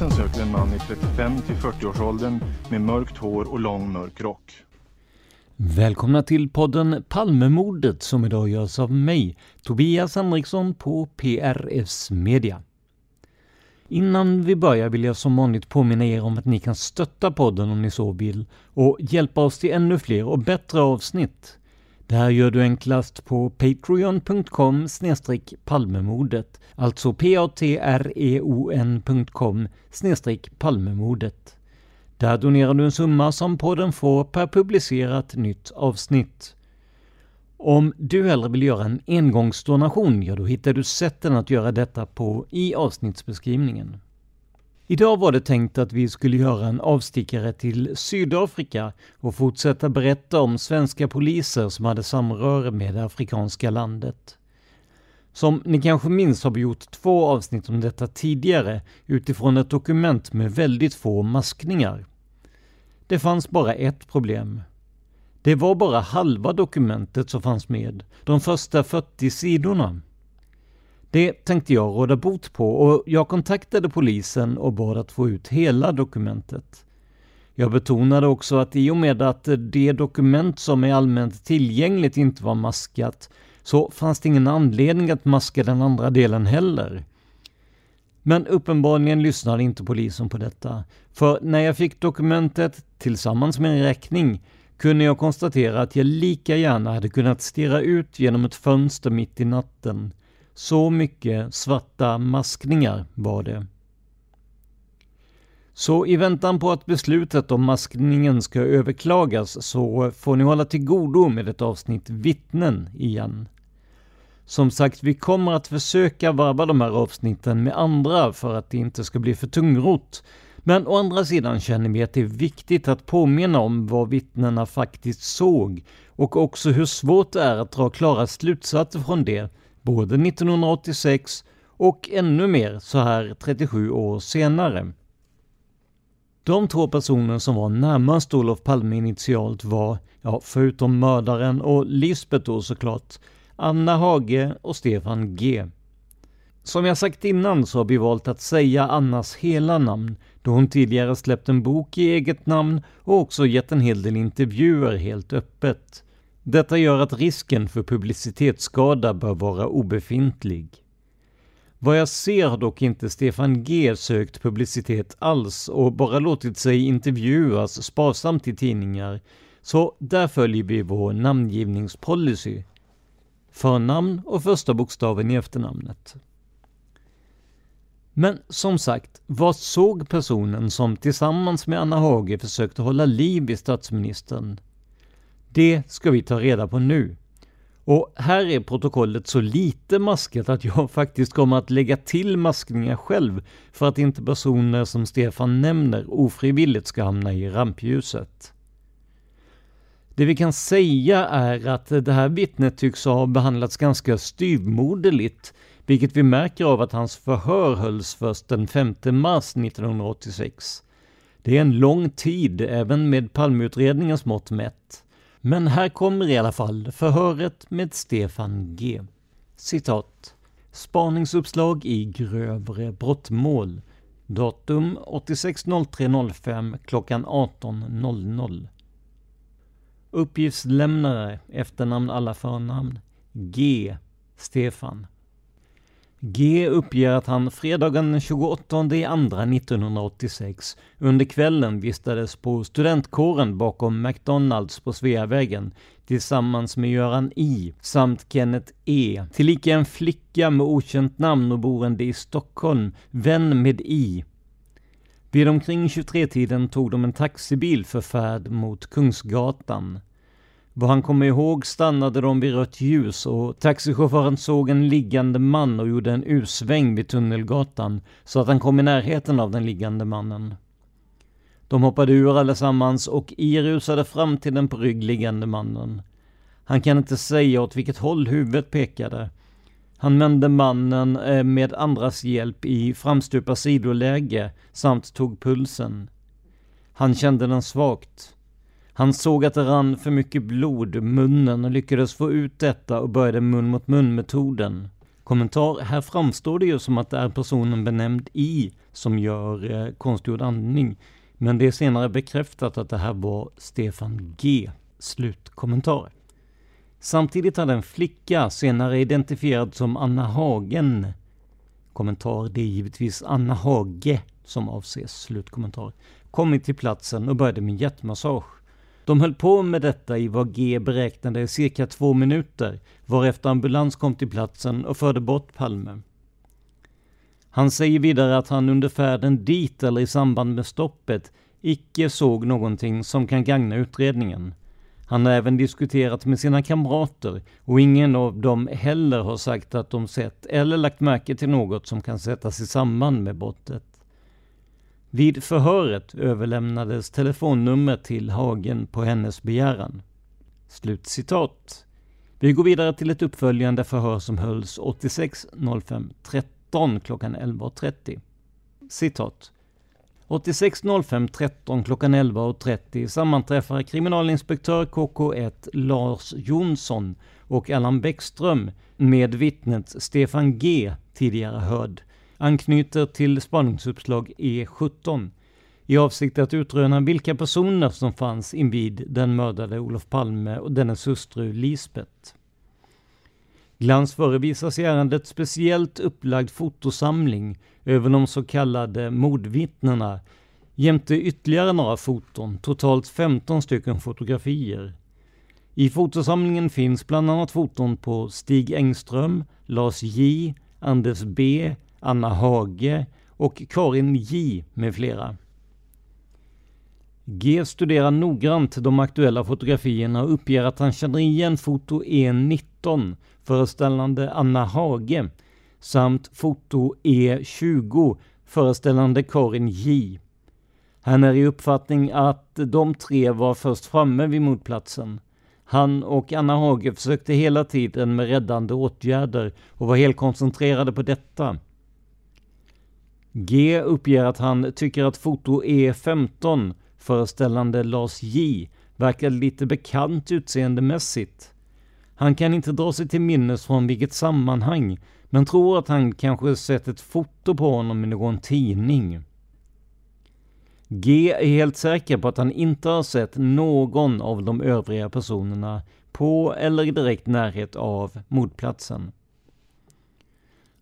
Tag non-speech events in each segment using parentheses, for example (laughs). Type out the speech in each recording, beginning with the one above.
Polisen söker en man i 35 till 40-årsåldern med mörkt hår och lång mörk rock. Välkomna till podden Palmemordet som idag görs av mig, Tobias Henriksson på PRFs Media. Innan vi börjar vill jag som vanligt påminna er om att ni kan stötta podden om ni så vill och hjälpa oss till ännu fler och bättre avsnitt. Det här gör du enklast på patreon.com palmemordet, alltså p-a-t-r-e-o-n.com palmemordet. Där donerar du en summa som podden får per publicerat nytt avsnitt. Om du hellre vill göra en engångsdonation, ja då hittar du sätten att göra detta på i avsnittsbeskrivningen. Idag var det tänkt att vi skulle göra en avstickare till Sydafrika och fortsätta berätta om svenska poliser som hade samröre med det afrikanska landet. Som ni kanske minns har vi gjort två avsnitt om detta tidigare utifrån ett dokument med väldigt få maskningar. Det fanns bara ett problem. Det var bara halva dokumentet som fanns med, de första 40 sidorna. Det tänkte jag råda bot på och jag kontaktade polisen och bad att få ut hela dokumentet. Jag betonade också att i och med att det dokument som är allmänt tillgängligt inte var maskat så fanns det ingen anledning att maska den andra delen heller. Men uppenbarligen lyssnade inte polisen på detta. För när jag fick dokumentet tillsammans med en räkning kunde jag konstatera att jag lika gärna hade kunnat stirra ut genom ett fönster mitt i natten. Så mycket svarta maskningar var det. Så i väntan på att beslutet om maskningen ska överklagas så får ni hålla till godo med ett avsnitt vittnen igen. Som sagt, vi kommer att försöka varva de här avsnitten med andra för att det inte ska bli för tungrot. Men å andra sidan känner vi att det är viktigt att påminna om vad vittnena faktiskt såg och också hur svårt det är att dra klara slutsatser från det, både 1986 och ännu mer så här 37 år senare. De två personer som var närmast Olof Palme initialt var, ja, förutom mördaren och Lisbeth då såklart, Anna Hage och Stefan G. Som jag sagt innan så har vi valt att säga Annas hela namn då hon tidigare släppt en bok i eget namn och också gett en hel del intervjuer helt öppet. Detta gör att risken för publicitetsskada bör vara obefintlig. Vad jag ser har dock inte Stefan G sökt publicitet alls och bara låtit sig intervjuas sparsamt i tidningar, så där följer vi vår namngivningspolicy. förnamn och första bokstaven i efternamnet. Men som sagt, vad såg personen som tillsammans med Anna Hage försökte hålla liv i statsministern? Det ska vi ta reda på nu. Och här är protokollet så lite maskat att jag (laughs) faktiskt kommer att lägga till maskningar själv för att inte personer som Stefan nämner ofrivilligt ska hamna i rampljuset. Det vi kan säga är att det här vittnet tycks ha behandlats ganska styvmoderligt, vilket vi märker av att hans förhör hölls först den 5 mars 1986. Det är en lång tid, även med Palmeutredningens mått mätt. Men här kommer i alla fall förhöret med Stefan G. Citat. Spaningsuppslag i grövre brottmål. Datum 86.03.05 klockan 18.00. Uppgiftslämnare, efternamn alla förnamn. G. Stefan. G uppger att han fredagen den 28 andra 1986 under kvällen vistades på studentkåren bakom McDonalds på Sveavägen tillsammans med Göran I samt Kenneth E, tillika en flicka med okänt namn och boende i Stockholm, vän med I. Vid omkring 23-tiden tog de en taxibil för färd mot Kungsgatan. Vad han kommer ihåg stannade de vid rött ljus och taxichauffören såg en liggande man och gjorde en U-sväng vid Tunnelgatan så att han kom i närheten av den liggande mannen. De hoppade ur allesammans och I rusade fram till den på rygg liggande mannen. Han kan inte säga åt vilket håll huvudet pekade. Han vände mannen eh, med andras hjälp i framstupa sidoläge samt tog pulsen. Han kände den svagt. Han såg att det rann för mycket blod ur munnen och lyckades få ut detta och började mun mot mun metoden. Kommentar. Här framstår det ju som att det är personen benämnd I som gör eh, konstgjord andning. Men det är senare bekräftat att det här var Stefan G. Slutkommentar. Samtidigt hade en flicka, senare identifierad som Anna Hagen, kommentar, det är givetvis Anna Hage som avses, slutkommentar, kommit till platsen och började med hjärtmassage. De höll på med detta i vad G beräknade cirka två minuter, varefter ambulans kom till platsen och förde bort Palme. Han säger vidare att han under färden dit eller i samband med stoppet icke såg någonting som kan gagna utredningen. Han har även diskuterat med sina kamrater och ingen av dem heller har sagt att de sett eller lagt märke till något som kan sättas i samband med brottet. Vid förhöret överlämnades telefonnummer till Hagen på hennes begäran. Slutcitat. Vi går vidare till ett uppföljande förhör som hölls 86.05.13 klockan 11.30. Citat. 86.05.13 klockan 11.30 sammanträffar kriminalinspektör KK1 Lars Jonsson och Allan Bäckström med vittnet Stefan G, tidigare hörd, anknyter till spaningsuppslag E17 i avsikt att utröna vilka personer som fanns invid den mördade Olof Palme och dennes hustru Lisbeth. Glans förevisas i ärendet speciellt upplagd fotosamling över de så kallade mordvittnena jämte ytterligare några foton, totalt 15 stycken fotografier. I fotosamlingen finns bland annat foton på Stig Engström, Lars J, Anders B, Anna Hage och Karin J med flera. G studerar noggrant de aktuella fotografierna och uppger att han känner igen foto E19 föreställande Anna Hage samt foto E20 föreställande Karin J. Han är i uppfattning att de tre var först framme vid mordplatsen. Han och Anna Hage försökte hela tiden med räddande åtgärder och var helt koncentrerade på detta. G uppger att han tycker att foto E15 föreställande Lars J verkar lite bekant utseendemässigt. Han kan inte dra sig till minnes från vilket sammanhang, men tror att han kanske sett ett foto på honom i någon tidning. G är helt säker på att han inte har sett någon av de övriga personerna på eller i direkt närhet av mordplatsen.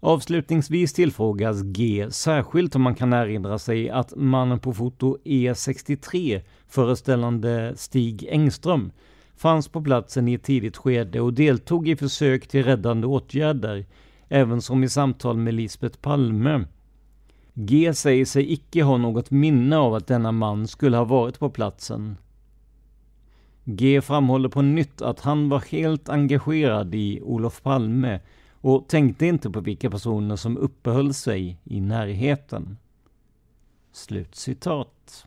Avslutningsvis tillfrågas G särskilt om man kan erinra sig att mannen på foto E63 föreställande Stig Engström fanns på platsen i ett tidigt skede och deltog i försök till räddande åtgärder, även som i samtal med Lisbeth Palme. G säger sig icke ha något minne av att denna man skulle ha varit på platsen. G framhåller på nytt att han var helt engagerad i Olof Palme och tänkte inte på vilka personer som uppehöll sig i närheten. Slutcitat.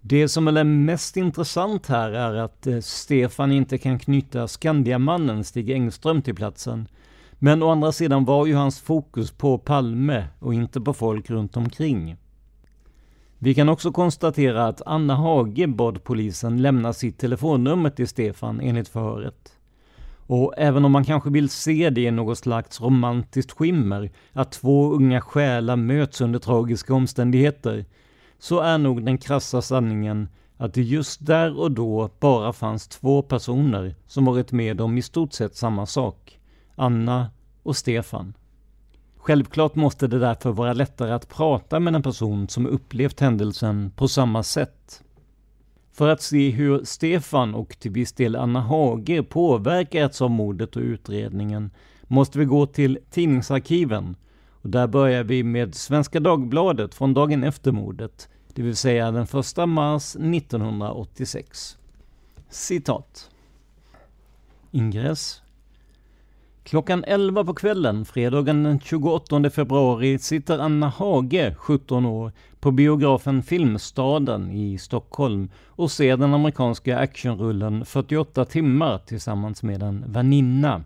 Det som är mest intressant här är att eh, Stefan inte kan knyta Skandiamannen Stig Engström till platsen. Men å andra sidan var ju hans fokus på Palme och inte på folk runt omkring. Vi kan också konstatera att Anna Hage bad polisen lämna sitt telefonnummer till Stefan enligt förhöret. Och även om man kanske vill se det i något slags romantiskt skimmer, att två unga själar möts under tragiska omständigheter, så är nog den krassa sanningen att det just där och då bara fanns två personer som varit med om i stort sett samma sak. Anna och Stefan. Självklart måste det därför vara lättare att prata med en person som upplevt händelsen på samma sätt. För att se hur Stefan och till viss del Anna Hage påverkats av mordet och utredningen måste vi gå till tidningsarkiven. Och där börjar vi med Svenska Dagbladet från dagen efter mordet, det vill säga den 1 mars 1986. Citat. Ingress. Klockan 11 på kvällen, fredagen den 28 februari, sitter Anna Hage, 17 år, på biografen Filmstaden i Stockholm och ser den amerikanska actionrullen 48 timmar tillsammans med en väninna.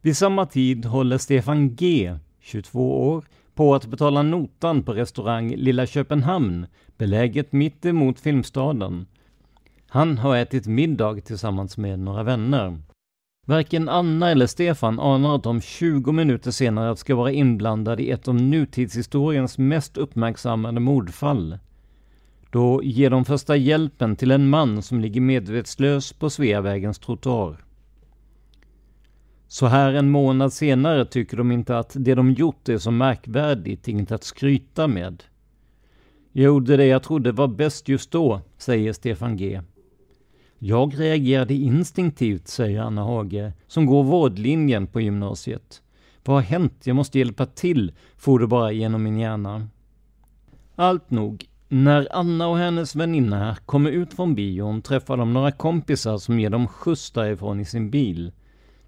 Vid samma tid håller Stefan G, 22 år, på att betala notan på restaurang Lilla Köpenhamn, beläget mitt emot Filmstaden. Han har ätit middag tillsammans med några vänner. Varken Anna eller Stefan anar att de 20 minuter senare ska vara inblandade i ett av nutidshistoriens mest uppmärksammade mordfall. Då ger de första hjälpen till en man som ligger medvetslös på Sveavägens trottoar. Så här en månad senare tycker de inte att det de gjort är så märkvärdigt, inget att skryta med. Jag gjorde det jag trodde var bäst just då, säger Stefan G. Jag reagerade instinktivt, säger Anna Hage, som går vårdlinjen på gymnasiet. Vad har hänt? Jag måste hjälpa till, for det bara genom min hjärna. Allt nog. När Anna och hennes väninna kommer ut från bion träffar de några kompisar som ger dem skjuts därifrån i sin bil.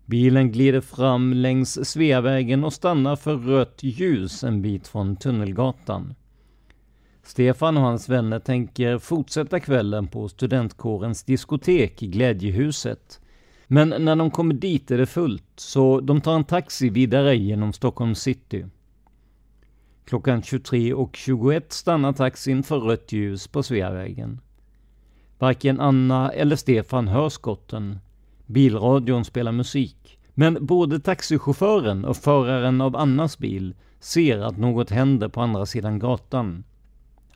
Bilen glider fram längs Sveavägen och stannar för rött ljus en bit från Tunnelgatan. Stefan och hans vänner tänker fortsätta kvällen på studentkårens diskotek i Glädjehuset. Men när de kommer dit är det fullt, så de tar en taxi vidare genom Stockholm city. Klockan 23.21 stannar taxin för rött ljus på Sveavägen. Varken Anna eller Stefan hör skotten. Bilradion spelar musik. Men både taxichauffören och föraren av Annas bil ser att något händer på andra sidan gatan.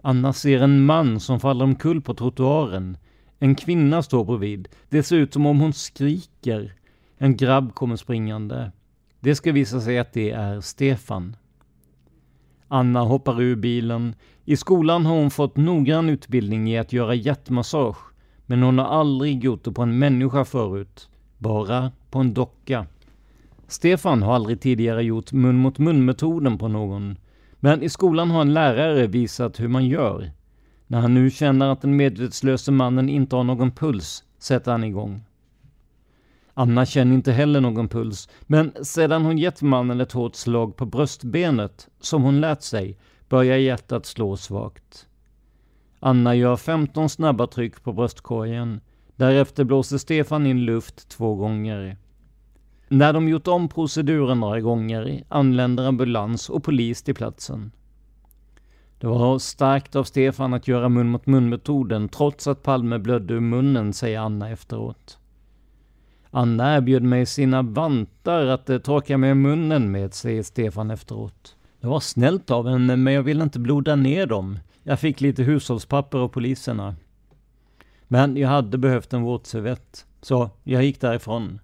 Anna ser en man som faller omkull på trottoaren. En kvinna står bredvid. Det ser ut som om hon skriker. En grabb kommer springande. Det ska visa sig att det är Stefan. Anna hoppar ur bilen. I skolan har hon fått noggrann utbildning i att göra hjärtmassage. Men hon har aldrig gjort det på en människa förut. Bara på en docka. Stefan har aldrig tidigare gjort mun mot mun-metoden på någon. Men i skolan har en lärare visat hur man gör. När han nu känner att den medvetslöse mannen inte har någon puls sätter han igång. Anna känner inte heller någon puls, men sedan hon gett mannen ett hårt slag på bröstbenet, som hon lärt sig, börjar hjärtat slå svagt. Anna gör 15 snabba tryck på bröstkorgen. Därefter blåser Stefan in luft två gånger. När de gjort om proceduren några gånger anländer ambulans och polis till platsen. Det var starkt av Stefan att göra mun mot mun-metoden trots att Palme blödde ur munnen, säger Anna efteråt. Anna erbjöd mig sina vantar att eh, torka mig i munnen med, säger Stefan efteråt. Det var snällt av henne, men jag ville inte bloda ner dem. Jag fick lite hushållspapper av poliserna. Men jag hade behövt en våtservett, så jag gick därifrån.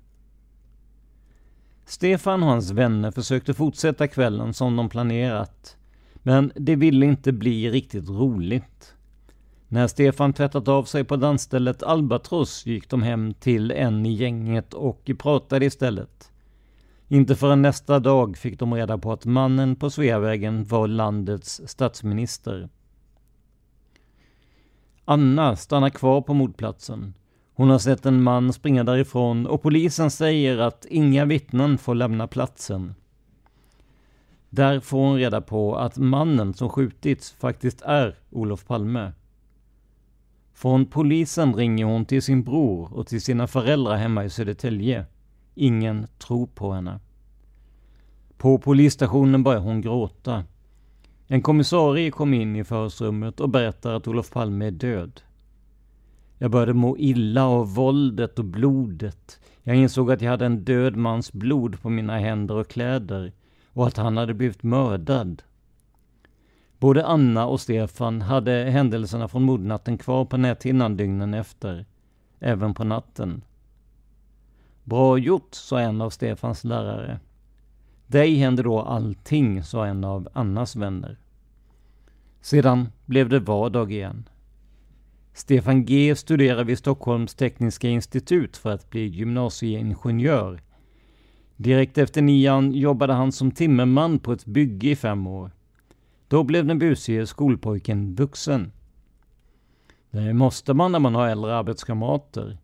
Stefan och hans vänner försökte fortsätta kvällen som de planerat. Men det ville inte bli riktigt roligt. När Stefan tvättat av sig på dansstället Albatross gick de hem till en i gänget och pratade istället. Inte förrän nästa dag fick de reda på att mannen på Sveavägen var landets statsminister. Anna stannar kvar på mordplatsen. Hon har sett en man springa därifrån och polisen säger att inga vittnen får lämna platsen. Där får hon reda på att mannen som skjutits faktiskt är Olof Palme. Från polisen ringer hon till sin bror och till sina föräldrar hemma i Södertälje. Ingen tror på henne. På polisstationen börjar hon gråta. En kommissarie kom in i förhörsrummet och berättar att Olof Palme är död. Jag började må illa av våldet och blodet. Jag insåg att jag hade en död mans blod på mina händer och kläder och att han hade blivit mördad. Både Anna och Stefan hade händelserna från mordnatten kvar på näthinnan dygnen efter, även på natten. Bra gjort, sa en av Stefans lärare. Dig händer då allting, sa en av Annas vänner. Sedan blev det vardag igen. Stefan G studerar vid Stockholms tekniska institut för att bli gymnasieingenjör. Direkt efter nian jobbade han som timmerman på ett bygge i fem år. Då blev den busige skolpojken vuxen. Det måste man när man har äldre arbetskamrater.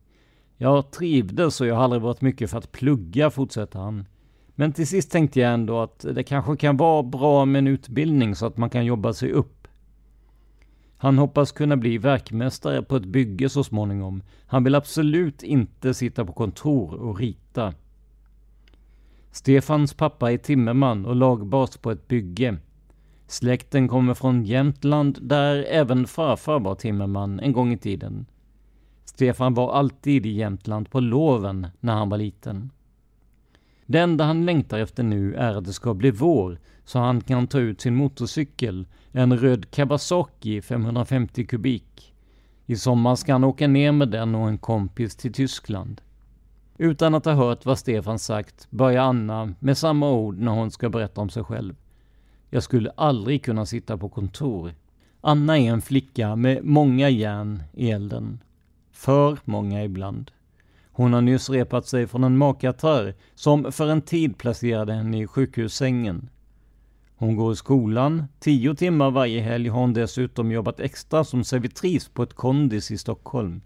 Jag trivdes och jag har aldrig varit mycket för att plugga, fortsätter han. Men till sist tänkte jag ändå att det kanske kan vara bra med en utbildning så att man kan jobba sig upp. Han hoppas kunna bli verkmästare på ett bygge så småningom. Han vill absolut inte sitta på kontor och rita. Stefans pappa är timmerman och lagbas på ett bygge. Släkten kommer från Jämtland där även farfar var timmerman en gång i tiden. Stefan var alltid i Jämtland på loven när han var liten. Det enda han längtar efter nu är att det ska bli vår så han kan ta ut sin motorcykel, en röd Kawasaki 550 kubik. I sommar ska han åka ner med den och en kompis till Tyskland. Utan att ha hört vad Stefan sagt börjar Anna med samma ord när hon ska berätta om sig själv. Jag skulle aldrig kunna sitta på kontor. Anna är en flicka med många järn i elden. För många ibland. Hon har nyss repat sig från en magkatarr som för en tid placerade henne i sjukhussängen. Hon går i skolan, tio timmar varje helg har hon dessutom jobbat extra som servitris på ett kondis i Stockholm.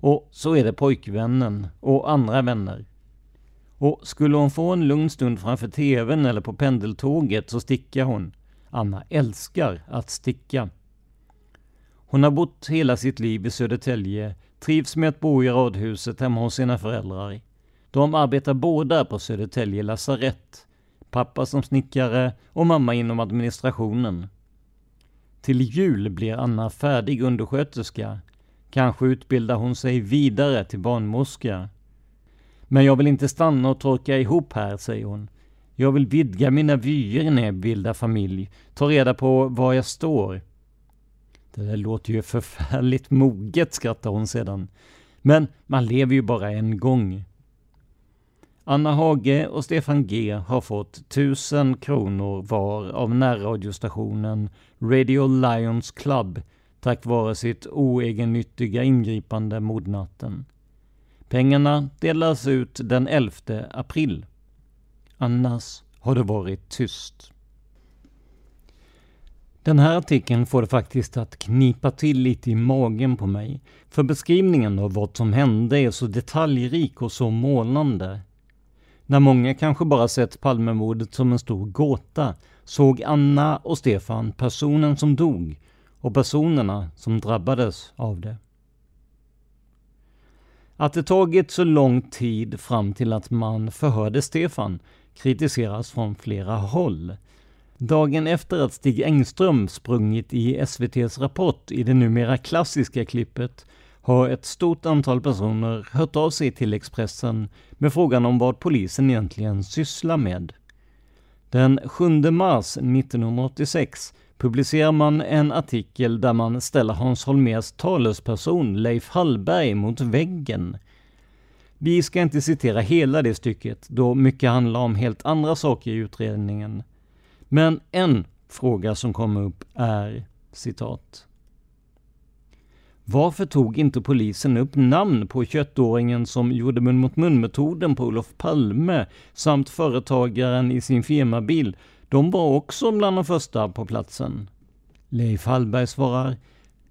Och så är det pojkvännen och andra vänner. Och skulle hon få en lugn stund framför TVn eller på pendeltåget så stickar hon. Anna älskar att sticka. Hon har bott hela sitt liv i Södertälje, trivs med att bo i radhuset hemma hos sina föräldrar. De arbetar båda på Södertälje lasarett. Pappa som snickare och mamma inom administrationen. Till jul blir Anna färdig undersköterska. Kanske utbildar hon sig vidare till barnmorska. Men jag vill inte stanna och torka ihop här, säger hon. Jag vill vidga mina vyer när jag bildar familj, ta reda på var jag står. Det där låter ju förfärligt moget, skrattar hon sedan. Men man lever ju bara en gång. Anna Hage och Stefan G har fått tusen kronor var av närradiostationen Radio Lions Club tack vare sitt oegennyttiga ingripande mordnatten. Pengarna delas ut den 11 april. Annars har det varit tyst. Den här artikeln får det faktiskt att knipa till lite i magen på mig. För beskrivningen av vad som hände är så detaljrik och så målande. När många kanske bara sett Palmemordet som en stor gåta såg Anna och Stefan personen som dog och personerna som drabbades av det. Att det tagit så lång tid fram till att man förhörde Stefan kritiseras från flera håll. Dagen efter att Stig Engström sprungit i SVTs Rapport i det numera klassiska klippet har ett stort antal personer hört av sig till Expressen med frågan om vad polisen egentligen sysslar med. Den 7 mars 1986 publicerar man en artikel där man ställer Hans Holmers talesperson Leif Hallberg mot väggen. Vi ska inte citera hela det stycket, då mycket handlar om helt andra saker i utredningen. Men en fråga som kommer upp är citat. Varför tog inte polisen upp namn på 21-åringen som gjorde mun mot mun-metoden på Olof Palme samt företagaren i sin firmabil? De var också bland de första på platsen. Leif Hallberg svarar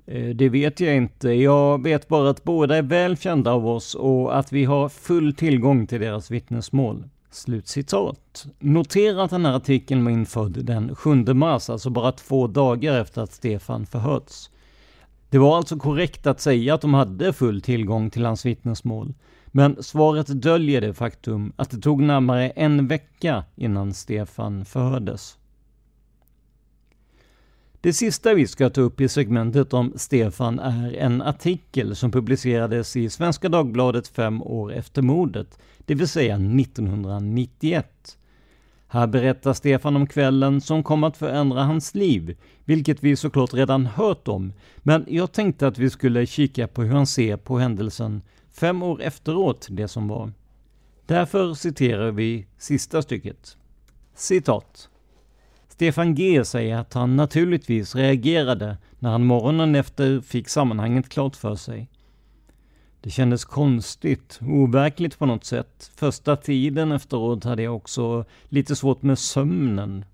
eh, det vet jag inte. Jag vet bara att båda är väl kända av oss och att vi har full tillgång till deras vittnesmål. Slutcitat. Notera att den här artikeln var införd den 7 mars, alltså bara två dagar efter att Stefan förhörts. Det var alltså korrekt att säga att de hade full tillgång till hans vittnesmål. Men svaret döljer det faktum att det tog närmare en vecka innan Stefan förhördes. Det sista vi ska ta upp i segmentet om Stefan är en artikel som publicerades i Svenska Dagbladet fem år efter mordet, det vill säga 1991. Här berättar Stefan om kvällen som kom att förändra hans liv, vilket vi såklart redan hört om, men jag tänkte att vi skulle kika på hur han ser på händelsen fem år efteråt, det som var. Därför citerar vi sista stycket. Citat. Stefan G säger att han naturligtvis reagerade när han morgonen efter fick sammanhanget klart för sig. Det kändes konstigt, overkligt på något sätt. Första tiden efteråt hade jag också lite svårt med sömnen.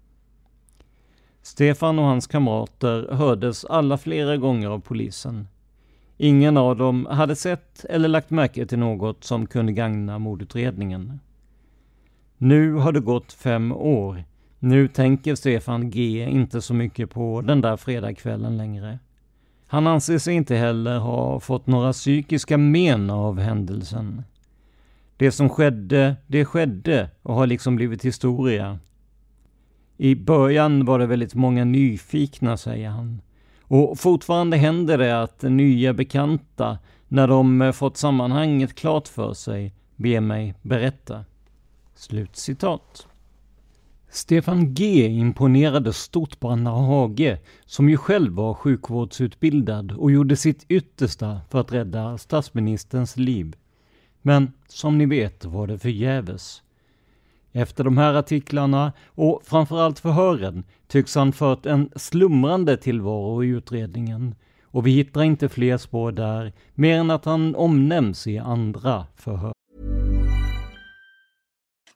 Stefan och hans kamrater hördes alla flera gånger av polisen. Ingen av dem hade sett eller lagt märke till något som kunde gagna mordutredningen. Nu har det gått fem år nu tänker Stefan G inte så mycket på den där fredagskvällen längre. Han anser sig inte heller ha fått några psykiska men av händelsen. Det som skedde, det skedde och har liksom blivit historia. I början var det väldigt många nyfikna, säger han. Och fortfarande händer det att nya bekanta, när de eh, fått sammanhanget klart för sig, ber mig berätta. Slutcitat. Stefan G imponerade stort på Anna Hage, som ju själv var sjukvårdsutbildad och gjorde sitt yttersta för att rädda statsministerns liv. Men som ni vet var det förgäves. Efter de här artiklarna och framförallt förhören tycks han fört en slumrande tillvaro i utredningen och vi hittar inte fler spår där, mer än att han omnämns i andra förhör.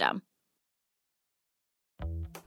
system.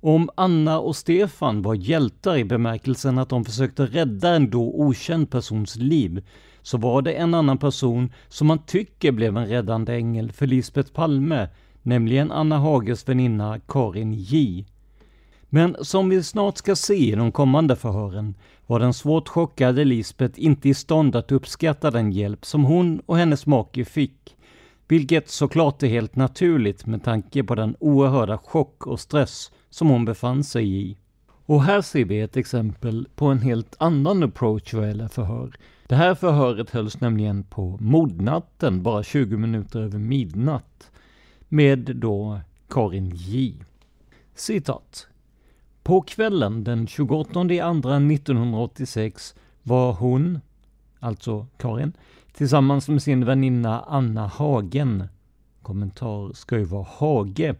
Om Anna och Stefan var hjältar i bemärkelsen att de försökte rädda en då okänd persons liv, så var det en annan person som man tycker blev en räddande ängel för Lisbeth Palme, nämligen Anna Hages väninna Karin J. Men som vi snart ska se i de kommande förhören var den svårt chockade Lisbeth inte i stånd att uppskatta den hjälp som hon och hennes make fick, vilket såklart är helt naturligt med tanke på den oerhörda chock och stress som hon befann sig i. Och här ser vi ett exempel på en helt annan approach vad gäller förhör. Det här förhöret hölls nämligen på mordnatten, bara 20 minuter över midnatt, med då Karin J. Citat. På kvällen den 28 andra 1986 var hon, alltså Karin, tillsammans med sin väninna Anna Hagen, kommentar ska ju vara Hage,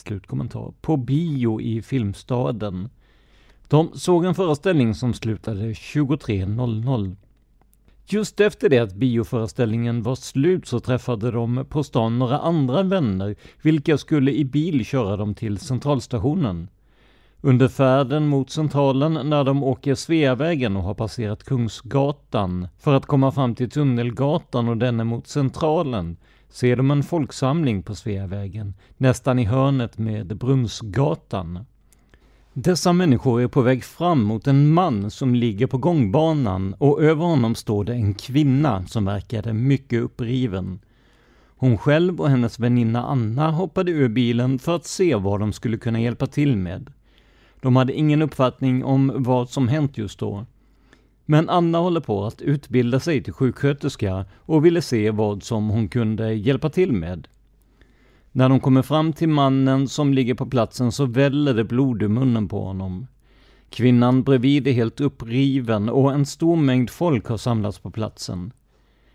slutkommentar, på bio i Filmstaden. De såg en föreställning som slutade 23.00. Just efter det att bioföreställningen var slut så träffade de på stan några andra vänner, vilka skulle i bil köra dem till centralstationen. Under färden mot centralen när de åker Sveavägen och har passerat Kungsgatan för att komma fram till Tunnelgatan och denne mot centralen ser de en folksamling på Sveavägen, nästan i hörnet med Brunnsgatan. Dessa människor är på väg fram mot en man som ligger på gångbanan och över honom står det en kvinna som verkade mycket uppriven. Hon själv och hennes väninna Anna hoppade ur bilen för att se vad de skulle kunna hjälpa till med. De hade ingen uppfattning om vad som hänt just då. Men Anna håller på att utbilda sig till sjuksköterska och ville se vad som hon kunde hjälpa till med. När de kommer fram till mannen som ligger på platsen så väller det blod ur munnen på honom. Kvinnan bredvid är helt uppriven och en stor mängd folk har samlats på platsen.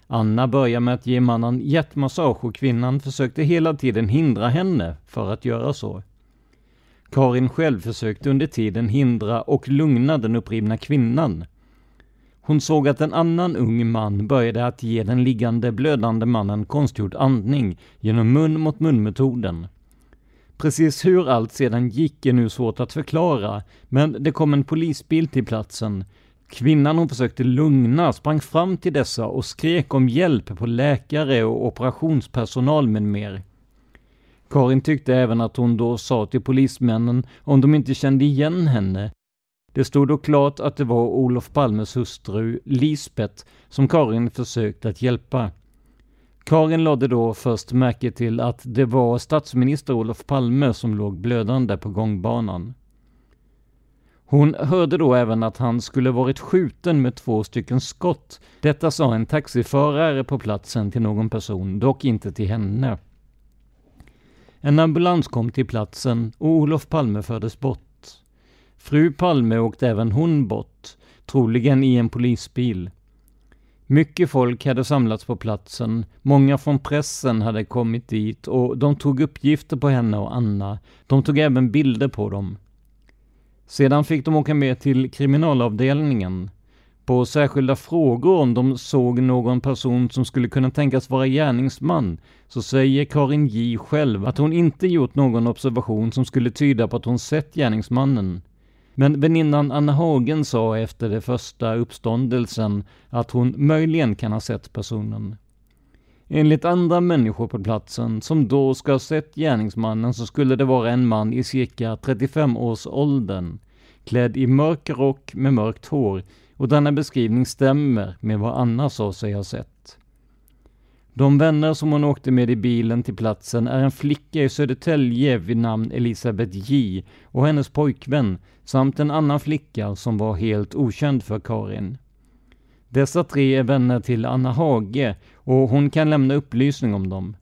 Anna börjar med att ge mannen hjärtmassage och kvinnan försökte hela tiden hindra henne för att göra så. Karin själv försökte under tiden hindra och lugna den upprivna kvinnan. Hon såg att en annan ung man började att ge den liggande blödande mannen konstgjord andning genom mun mot mun-metoden. Precis hur allt sedan gick är nu svårt att förklara, men det kom en polisbil till platsen. Kvinnan hon försökte lugna sprang fram till dessa och skrek om hjälp på läkare och operationspersonal med mer. Karin tyckte även att hon då sa till polismännen om de inte kände igen henne. Det stod då klart att det var Olof Palmes hustru Lisbet som Karin försökt att hjälpa. Karin lade då först märke till att det var statsminister Olof Palme som låg blödande på gångbanan. Hon hörde då även att han skulle varit skjuten med två stycken skott. Detta sa en taxiförare på platsen till någon person, dock inte till henne. En ambulans kom till platsen och Olof Palme fördes bort. Fru Palme åkte även hon bort, troligen i en polisbil. Mycket folk hade samlats på platsen, många från pressen hade kommit dit och de tog uppgifter på henne och Anna. De tog även bilder på dem. Sedan fick de åka med till kriminalavdelningen. På särskilda frågor om de såg någon person som skulle kunna tänkas vara gärningsman så säger Karin J själv att hon inte gjort någon observation som skulle tyda på att hon sett gärningsmannen. Men väninnan Anna Hagen sa efter den första uppståndelsen att hon möjligen kan ha sett personen. Enligt andra människor på platsen som då ska ha sett gärningsmannen så skulle det vara en man i cirka 35 års åldern, klädd i mörk rock med mörkt hår och denna beskrivning stämmer med vad Anna sa sig ha sett. De vänner som hon åkte med i bilen till platsen är en flicka i Södertälje vid namn Elisabeth J och hennes pojkvän samt en annan flicka som var helt okänd för Karin. Dessa tre är vänner till Anna Hage och hon kan lämna upplysning om dem.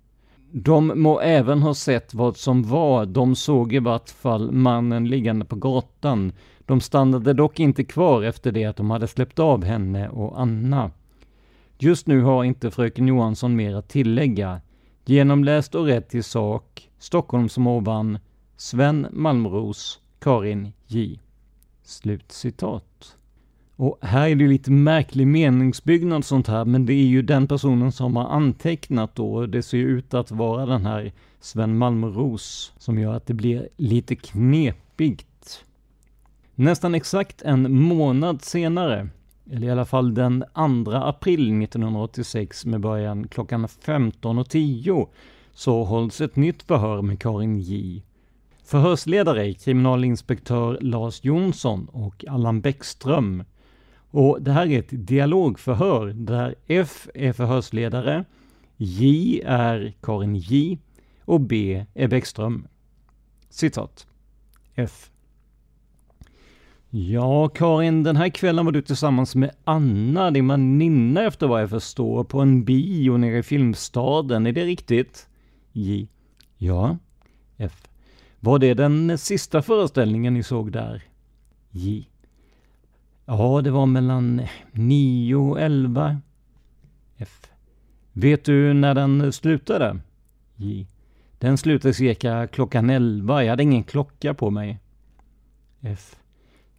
De må även ha sett vad som var, de såg i vart fall mannen liggande på gatan. De stannade dock inte kvar efter det att de hade släppt av henne och Anna. Just nu har inte fröken Johansson mer att tillägga. Genomläst och rätt till sak. Stockholmsmåvan. Sven Malmros. Karin J. Slut citat. Och här är det lite märklig meningsbyggnad sånt här, men det är ju den personen som har antecknat då. Det ser ju ut att vara den här Sven Malmros som gör att det blir lite knepigt. Nästan exakt en månad senare, eller i alla fall den 2 april 1986 med början klockan 15.10, så hålls ett nytt förhör med Karin J. Förhörsledare är kriminalinspektör Lars Jonsson och Allan Bäckström. Och det här är ett dialogförhör där F är förhörsledare, J är Karin J och B är Bäckström. Citat. F. Ja, Karin, den här kvällen var du tillsammans med Anna, din väninna efter vad jag förstår, på en bio nere i Filmstaden. Är det riktigt? J. Ja. F. Var det den sista föreställningen ni såg där? J. Ja, det var mellan nio och elva. F. Vet du när den slutade? J. Den slutade cirka klockan elva. Jag hade ingen klocka på mig. F.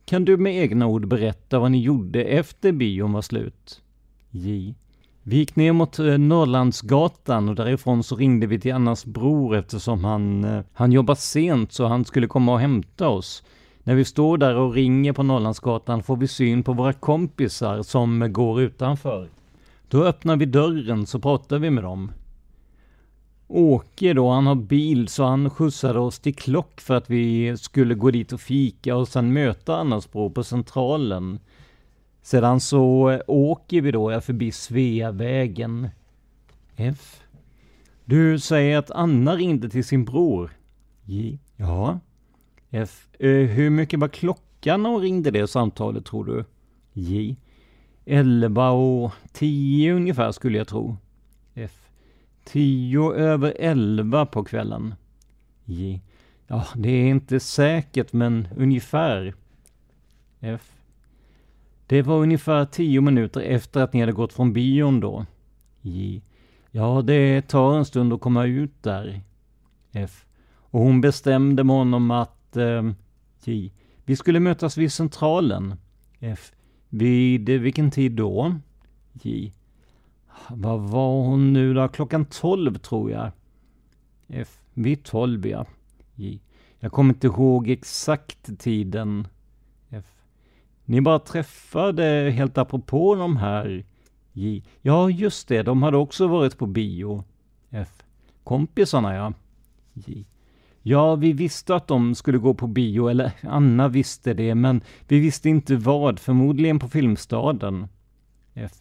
Kan du med egna ord berätta vad ni gjorde efter bion var slut? J. Vi gick ner mot eh, Norrlandsgatan och därifrån så ringde vi till Annas bror eftersom han, eh, han jobbar sent så han skulle komma och hämta oss. När vi står där och ringer på Norrlandsgatan får vi syn på våra kompisar som går utanför. Då öppnar vi dörren så pratar vi med dem. Åke då, han har bil så han skjutsade oss till Klock för att vi skulle gå dit och fika och sen möta Annas bror på Centralen. Sedan så eh, åker vi då förbi Sveavägen. F. Du säger att Anna ringde till sin bror. J. Ja. F. Eh, hur mycket var klockan när hon ringde det samtalet tror du? J. 11 och 10 ungefär skulle jag tro. Tio över 11 på kvällen. J. Ja, det är inte säkert men ungefär. F. Det var ungefär tio minuter efter att ni hade gått från bion då. J. Ja, det tar en stund att komma ut där. F. Och hon bestämde med honom att... Eh, J. Vi skulle mötas vid Centralen. F. Vid vilken tid då? J. Vad var hon nu då? Klockan 12 tror jag. F. Vid 12 ja. J. Jag kommer inte ihåg exakt tiden. F. Ni bara träffade helt apropå de här J. Ja, just det. De hade också varit på bio. F. Kompisarna ja. J. Ja, vi visste att de skulle gå på bio, eller Anna visste det, men vi visste inte vad, förmodligen på Filmstaden. F.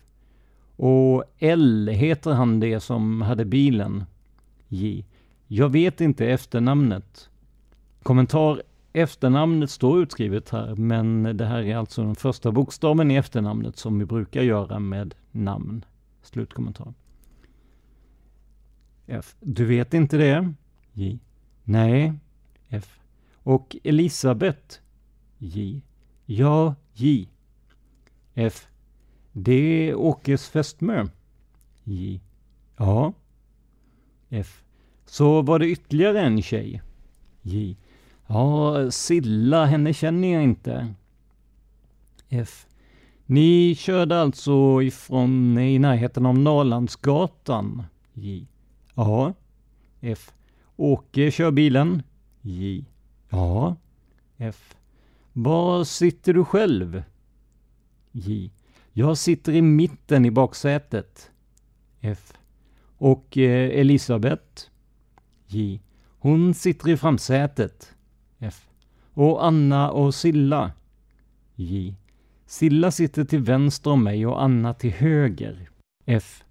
Och L heter han det som hade bilen. J. Jag vet inte efternamnet. Kommentar Efternamnet står utskrivet här, men det här är alltså den första bokstaven i efternamnet som vi brukar göra med namn. Slutkommentar. F. Du vet inte det? J. Nej. F. Och Elisabet? J. Ja, J. F. Det är Åkes fästmö? J. Ja. F. Så var det ytterligare en tjej? J. Ja, Silla, henne känner jag inte. F. Ni körde alltså ifrån i närheten av Norrlandsgatan? J. Ja. F. Åke kör bilen? J. Ja. F. Var sitter du själv? J. Jag sitter i mitten i baksätet. F. Och eh, Elisabeth? J. Hon sitter i framsätet. F. Och Anna och Silla? J. Silla sitter till vänster om mig och Anna till höger. F.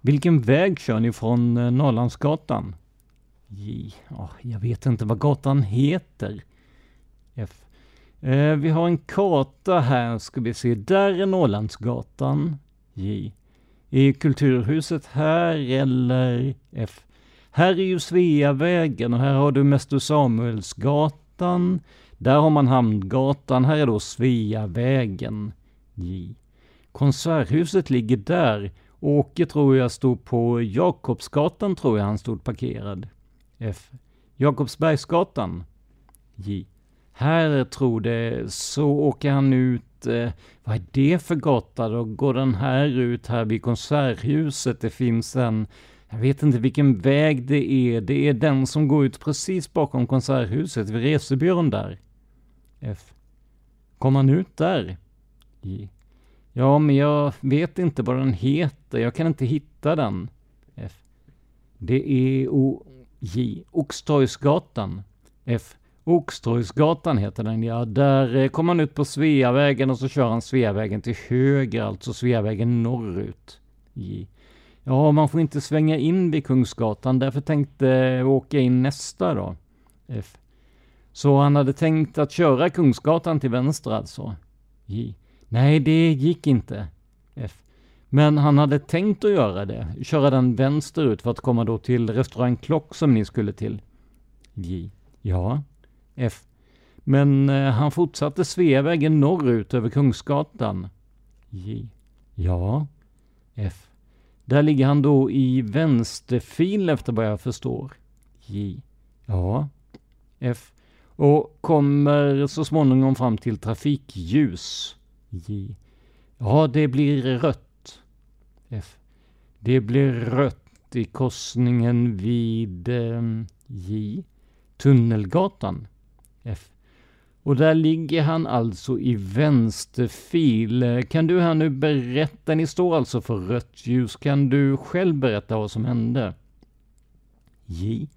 Vilken väg kör ni från eh, Norrlandsgatan? J. Oh, jag vet inte vad gatan heter. F. Eh, vi har en karta här, ska vi se. Där är Norrlandsgatan. J. I Kulturhuset här eller F? Här är ju Sveavägen och här har du Mäster Samuelsgatan. Där har man Hamngatan. Här är då Sveavägen. J. Konserthuset ligger där. Åke tror jag stod på Jakobsgatan tror jag han stod parkerad. F. Jakobsbergsgatan. J. Här tror det, så åker han ut, eh, vad är det för gata då? Går den här ut här vid Konserthuset? Det finns en, jag vet inte vilken väg det är, det är den som går ut precis bakom Konserthuset, vid resebyrån där. F. Kom han ut där? J. Ja, men jag vet inte vad den heter, jag kan inte hitta den. F. Det är O. J. Oxtorgsgatan. F. Oxtorgsgatan heter den ja. Där kom kommer han ut på Sveavägen och så kör han Sveavägen till höger, alltså Sveavägen norrut. Ja, man får inte svänga in vid Kungsgatan, därför tänkte jag åka in nästa då. F. Så han hade tänkt att köra Kungsgatan till vänster alltså? J. Nej, det gick inte. F. Men han hade tänkt att göra det, köra den vänsterut för att komma då till restaurang Klock som ni skulle till. J. Ja. F. Men eh, han fortsatte Sveavägen norrut över Kungsgatan. J. Ja. F. Där ligger han då i vänsterfil efter vad jag förstår. J. Ja. F. Och kommer så småningom fram till trafikljus. J. Ja, det blir rött. F. Det blir rött i korsningen vid eh, J. Tunnelgatan. F. Och där ligger han alltså i vänsterfil. Kan du här nu berätta, ni står alltså för rött ljus, kan du själv berätta vad som hände? J.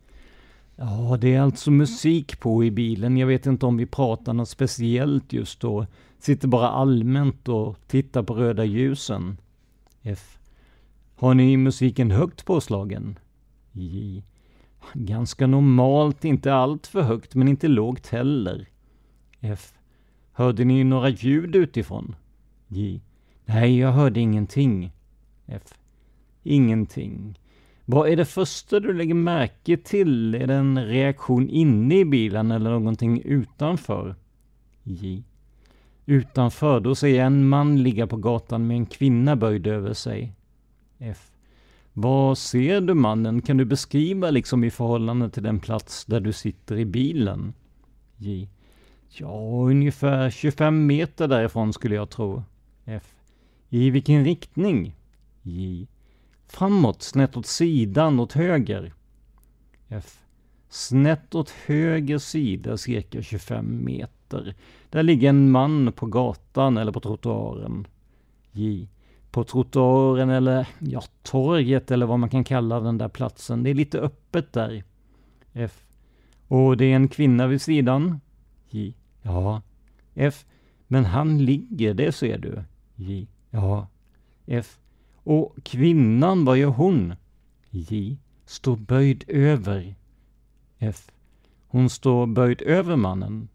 Ja, det är alltså musik på i bilen. Jag vet inte om vi pratar något speciellt just då. Sitter bara allmänt och tittar på röda ljusen. F. Har ni musiken högt påslagen? J. Ganska normalt, inte allt för högt, men inte lågt heller. F. Hörde ni några ljud utifrån? J. Nej, jag hörde ingenting. F. Ingenting. Vad är det första du lägger märke till? Är det en reaktion inne i bilen eller någonting utanför? J. Utanför, då ser jag en man ligga på gatan med en kvinna böjd över sig. F. Vad ser du mannen? Kan du beskriva liksom i förhållande till den plats där du sitter i bilen? J. Ja, ungefär 25 meter därifrån skulle jag tro. F. I vilken riktning? J. Framåt, snett åt sidan, åt höger. F. Snett åt höger sida, cirka 25 meter. Där ligger en man på gatan eller på trottoaren. J. På trottoaren eller, ja, torget eller vad man kan kalla den där platsen. Det är lite öppet där. F. Och det är en kvinna vid sidan. J. Ja. F. Men han ligger, det ser du. J. Ja. F. Och kvinnan, vad gör hon? J. Står böjd över. F. Hon står böjd över mannen.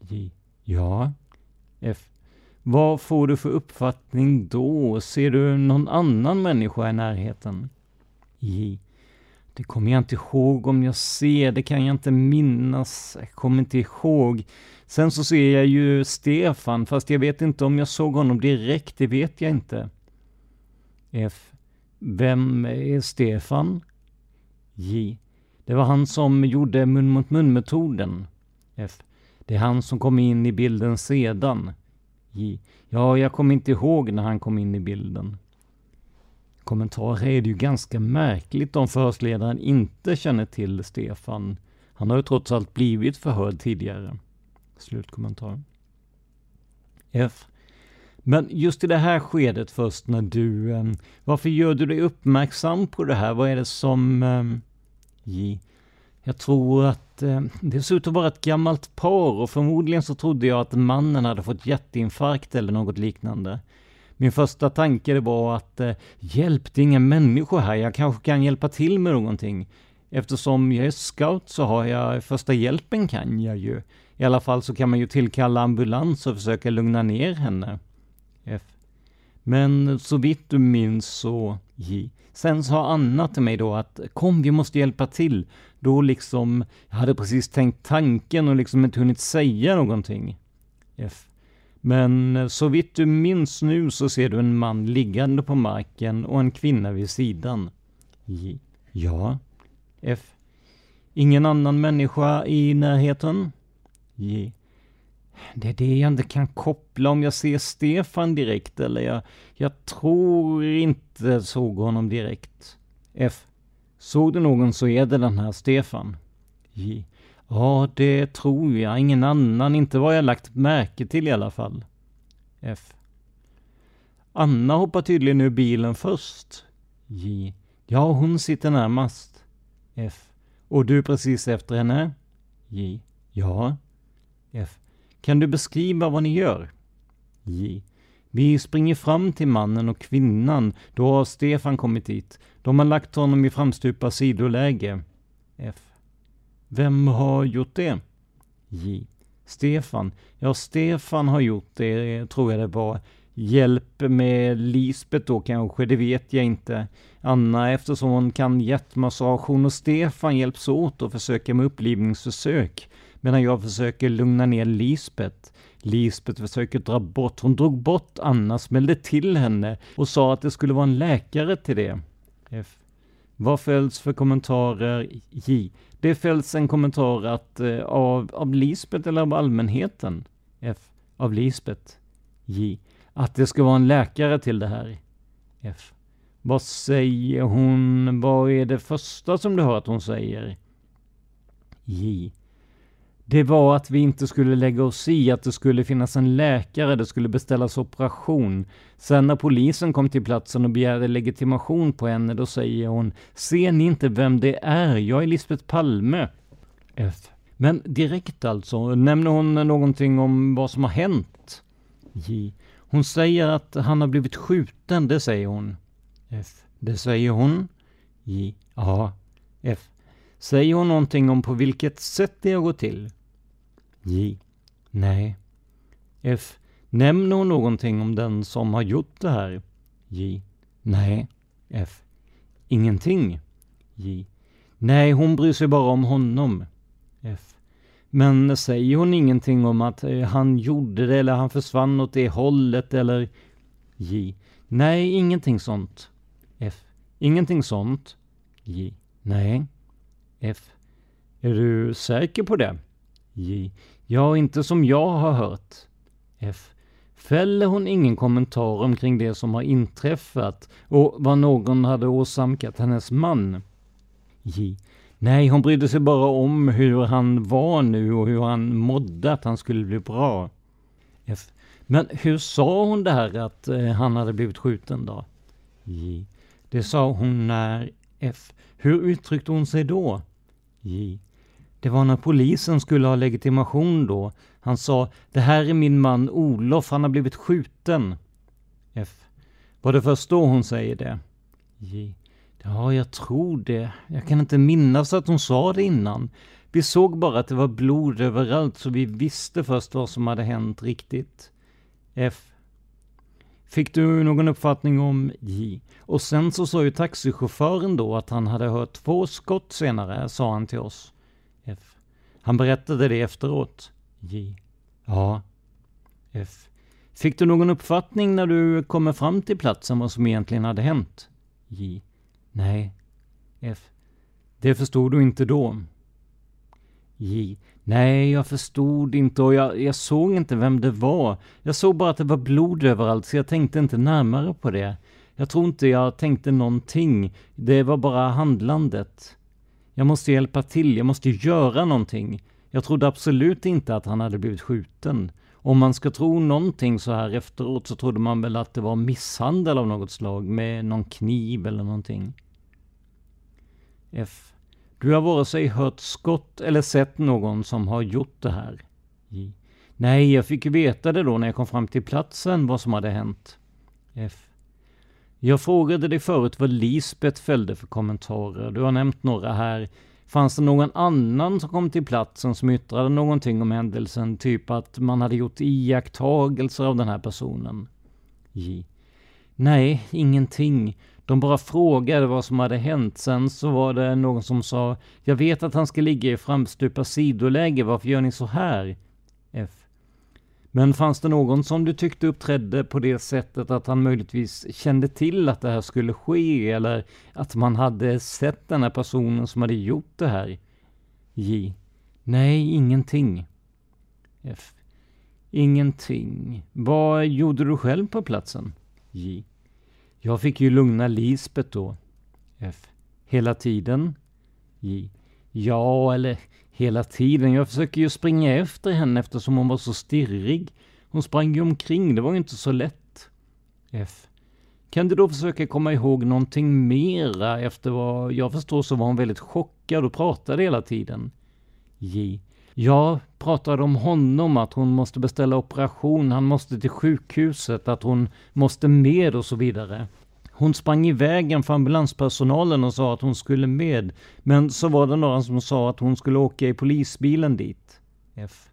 J. Ja. F. Vad får du för uppfattning då? Ser du någon annan människa i närheten? J. Det kommer jag inte ihåg om jag ser, det kan jag inte minnas, jag kommer inte ihåg. Sen så ser jag ju Stefan, fast jag vet inte om jag såg honom direkt, det vet jag inte. F. Vem är Stefan? J. Det var han som gjorde mun mot mun-metoden. F. Det är han som kom in i bilden sedan. J. Ja, jag kommer inte ihåg när han kom in i bilden. Kommentar är det ju ganska märkligt om förhörsledaren inte känner till Stefan. Han har ju trots allt blivit förhörd tidigare. Slutkommentar. F. Men just i det här skedet först när du... Ehm, varför gör du dig uppmärksam på det här? Vad är det som... Ehm, J. Jag tror att eh, det ser ut att vara ett gammalt par och förmodligen så trodde jag att mannen hade fått hjärtinfarkt eller något liknande. Min första tanke var att eh, hjälp, det är inga människor här, jag kanske kan hjälpa till med någonting. Eftersom jag är scout så har jag första hjälpen kan jag ju. I alla fall så kan man ju tillkalla ambulans och försöka lugna ner henne. F. Men så vitt du minns så J. Sen sa Anna till mig då att kom, vi måste hjälpa till. Då liksom, jag hade precis tänkt tanken och liksom inte hunnit säga någonting. F. Men eh, så vitt du minns nu så ser du en man liggande på marken och en kvinna vid sidan. J. Ja. F. Ingen annan människa i närheten? J. Det är det jag inte kan koppla om jag ser Stefan direkt eller jag, jag tror inte såg honom direkt. F. Såg du någon så är det den här Stefan. J. Ja, det tror jag. Ingen annan. Inte vad jag lagt märke till i alla fall. F. Anna hoppar tydligen ur bilen först. J. Ja, hon sitter närmast. F. Och du precis efter henne? J. Ja. F. Kan du beskriva vad ni gör? J. Vi springer fram till mannen och kvinnan. Då har Stefan kommit dit. De har lagt honom i framstupa sidoläge. F. Vem har gjort det? J. Stefan. Ja, Stefan har gjort det, tror jag det var. Hjälp med Lisbet då kanske, det vet jag inte. Anna eftersom hon kan hjärtmassage, hon och Stefan hjälps åt och försöker med upplivningsförsök. Medan jag försöker lugna ner Lisbet. Lisbet försöker dra bort, hon drog bort Anna, smällde till henne och sa att det skulle vara en läkare till det. F. Vad följs för kommentarer? J. Det följs en kommentar att eh, av, av Lisbet eller av allmänheten? F. Av Lisbet. J. Att det ska vara en läkare till det här? F. Vad säger hon? Vad är det första som du hör att hon säger? J. Det var att vi inte skulle lägga oss i att det skulle finnas en läkare, det skulle beställas operation. Sen när polisen kom till platsen och begärde legitimation på henne, då säger hon Ser ni inte vem det är? Jag är Lisbeth Palme. F. Men direkt alltså, nämner hon någonting om vad som har hänt? J. Hon säger att han har blivit skjuten, det säger hon. F. Det säger hon? J. Ja. F. Säger hon någonting om på vilket sätt det har gått till? J. Nej. F. Nämner hon någonting om den som har gjort det här? J. Nej. F. Ingenting? J. Nej, hon bryr sig bara om honom. F. Men säger hon ingenting om att eh, han gjorde det eller han försvann åt det hållet eller... J. Nej, ingenting sånt. F. Ingenting sånt? J. Nej. F. Är du säker på det? J. Ja, inte som jag har hört. F. Fäller hon ingen kommentar omkring det som har inträffat och vad någon hade åsamkat hennes man? J. Nej, hon brydde sig bara om hur han var nu och hur han mådde, att han skulle bli bra. F. Men hur sa hon det här att eh, han hade blivit skjuten då? J. Det sa hon när... F. Hur uttryckte hon sig då? J. Det var när polisen skulle ha legitimation då. Han sa Det här är min man Olof, han har blivit skjuten. F. Var det först då hon säger det? J. Ja, jag tror det. Jag kan inte minnas att hon sa det innan. Vi såg bara att det var blod överallt så vi visste först vad som hade hänt riktigt. F. Fick du någon uppfattning om J? Och sen så sa ju taxichauffören då att han hade hört två skott senare, sa han till oss. Han berättade det efteråt. J. Ja. F. Fick du någon uppfattning när du kommer fram till platsen vad som egentligen hade hänt? J. Nej. F. Det förstod du inte då? J. Nej, jag förstod inte och jag, jag såg inte vem det var. Jag såg bara att det var blod överallt så jag tänkte inte närmare på det. Jag tror inte jag tänkte någonting. Det var bara handlandet. Jag måste hjälpa till, jag måste göra någonting. Jag trodde absolut inte att han hade blivit skjuten. Om man ska tro någonting så här efteråt så trodde man väl att det var misshandel av något slag med någon kniv eller någonting. F. Du har vare sig hört skott eller sett någon som har gjort det här. J. Nej, jag fick veta det då när jag kom fram till platsen vad som hade hänt. F. Jag frågade dig förut vad Lisbeth fällde för kommentarer. Du har nämnt några här. Fanns det någon annan som kom till platsen som yttrade någonting om händelsen? Typ att man hade gjort iakttagelser av den här personen? J. Nej, ingenting. De bara frågade vad som hade hänt. Sen så var det någon som sa Jag vet att han ska ligga i framstupa sidoläge. Varför gör ni så här? Men fanns det någon som du tyckte uppträdde på det sättet att han möjligtvis kände till att det här skulle ske eller att man hade sett den här personen som hade gjort det här? J. Nej, ingenting. F. Ingenting. Vad gjorde du själv på platsen? J. Jag fick ju lugna Lisbet då. F. Hela tiden? J. Ja, eller hela tiden. Jag försöker ju springa efter henne eftersom hon var så stirrig. Hon sprang ju omkring, det var ju inte så lätt. F. Kan du då försöka komma ihåg någonting mera? Efter vad jag förstår så var hon väldigt chockad och pratade hela tiden. J. Jag pratade om honom, att hon måste beställa operation, han måste till sjukhuset, att hon måste med och så vidare. Hon sprang i vägen för ambulanspersonalen och sa att hon skulle med. Men så var det några som sa att hon skulle åka i polisbilen dit. F.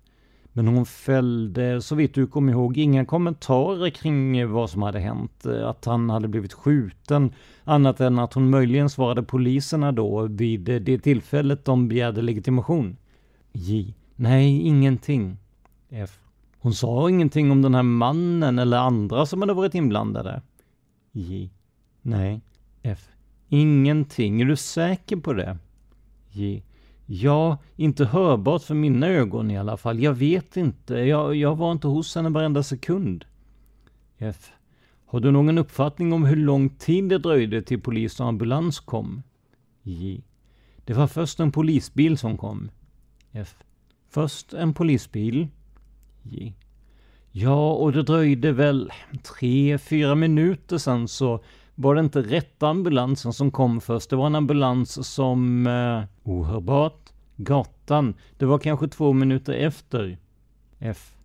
Men hon fällde, så vitt du kommer ihåg, inga kommentarer kring vad som hade hänt. Att han hade blivit skjuten. Annat än att hon möjligen svarade poliserna då vid det tillfället de begärde legitimation. J. Nej, ingenting. F. Hon sa ingenting om den här mannen eller andra som hade varit inblandade. J. Nej. F. Ingenting. Är du säker på det? J. Ja, inte hörbart för mina ögon i alla fall. Jag vet inte. Jag, jag var inte hos henne varenda sekund. F. Har du någon uppfattning om hur lång tid det dröjde till polis och ambulans kom? J. Det var först en polisbil som kom. F. Först en polisbil. J. Ja, och det dröjde väl tre, fyra minuter sen så var det inte rätta ambulansen som kom först. Det var en ambulans som... Eh, ohörbart. Gatan. Det var kanske två minuter efter. F.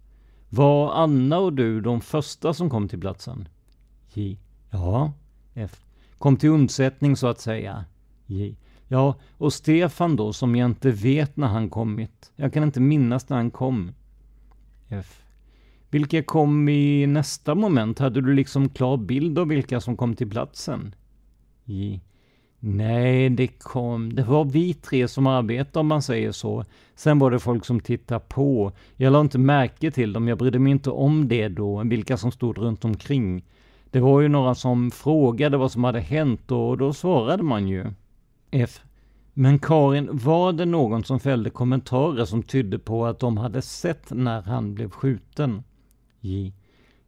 Var Anna och du de första som kom till platsen? J. Ja. F. Kom till undsättning så att säga. J. Ja, och Stefan då, som jag inte vet när han kommit. Jag kan inte minnas när han kom. F. Vilka kom i nästa moment? Hade du liksom klar bild av vilka som kom till platsen? I... Nej, det kom... Det var vi tre som arbetade om man säger så. Sen var det folk som tittade på. Jag lade inte märke till dem, jag brydde mig inte om det då, vilka som stod runt omkring. Det var ju några som frågade vad som hade hänt och då svarade man ju. F. Men Karin, var det någon som fällde kommentarer som tydde på att de hade sett när han blev skjuten? J.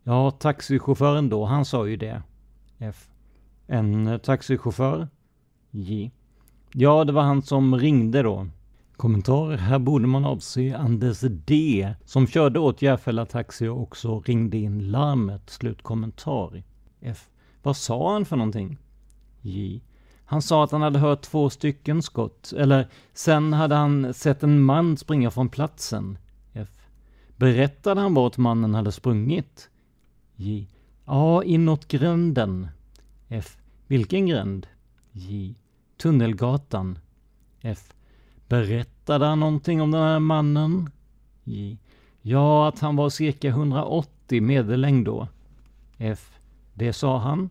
Ja, taxichauffören då, han sa ju det. F. En eh, taxichaufför? J. Ja, det var han som ringde då. Kommentar. Här borde man avse Anders D. som körde åt Järfälla Taxi och också ringde in larmet. Slutkommentar. F. Vad sa han för någonting? J. Han sa att han hade hört två stycken skott. Eller sen hade han sett en man springa från platsen. Berättade han vart mannen hade sprungit? J. Ja, inåt gränden. F. Vilken gränd? J. Tunnelgatan. F. Berättade han någonting om den här mannen? J. Ja, att han var cirka 180 medellängd då. F. Det sa han.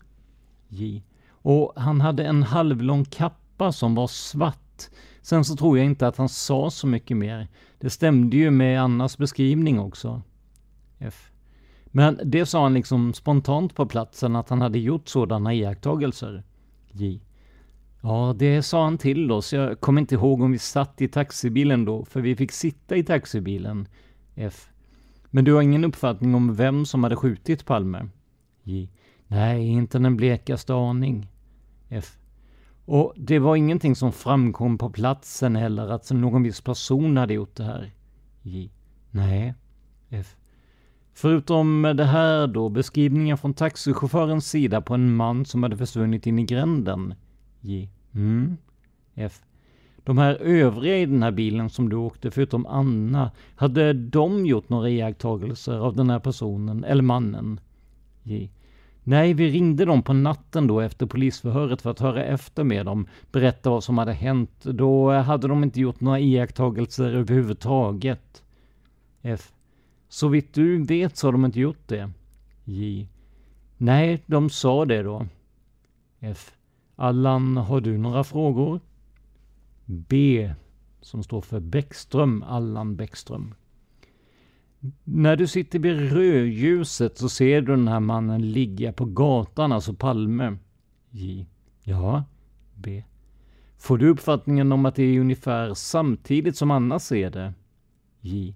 J. Och han hade en halvlång kappa som var svart. Sen så tror jag inte att han sa så mycket mer. Det stämde ju med Annas beskrivning också. F. Men det sa han liksom spontant på platsen att han hade gjort sådana iakttagelser. J. Ja, det sa han till oss. Jag kommer inte ihåg om vi satt i taxibilen då, för vi fick sitta i taxibilen. F. Men du har ingen uppfattning om vem som hade skjutit Palme? J. Nej, inte den blekaste aning. F. Och det var ingenting som framkom på platsen heller, att någon viss person hade gjort det här? J. Nej. F. Förutom det här då, beskrivningen från taxichaufförens sida på en man som hade försvunnit in i gränden? J. Mm. F. De här övriga i den här bilen som du åkte, förutom Anna, hade de gjort några iakttagelser av den här personen, eller mannen? J. Nej, vi ringde dem på natten då efter polisförhöret för att höra efter med dem, berätta vad som hade hänt. Då hade de inte gjort några iakttagelser överhuvudtaget. F. Så vitt du vet så har de inte gjort det. J. Nej, de sa det då. F. Allan, har du några frågor? B, som står för Bäckström, Allan Bäckström. När du sitter vid rödljuset så ser du den här mannen ligga på gatan, alltså Palme. J. Ja. B. Får du uppfattningen om att det är ungefär samtidigt som Anna ser det? J.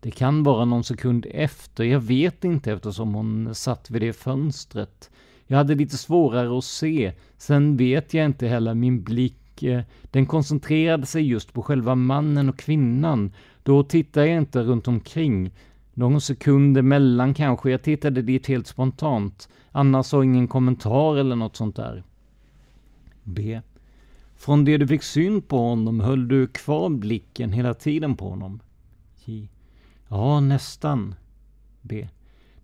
Det kan vara någon sekund efter, jag vet inte eftersom hon satt vid det fönstret. Jag hade lite svårare att se. Sen vet jag inte heller, min blick, eh, den koncentrerade sig just på själva mannen och kvinnan. Då tittade jag inte runt omkring. Någon sekund emellan kanske, jag tittade dit helt spontant. Annars sa ingen kommentar eller något sånt där. B. Från det du fick syn på honom höll du kvar blicken hela tiden på honom? J. Ja, nästan. B.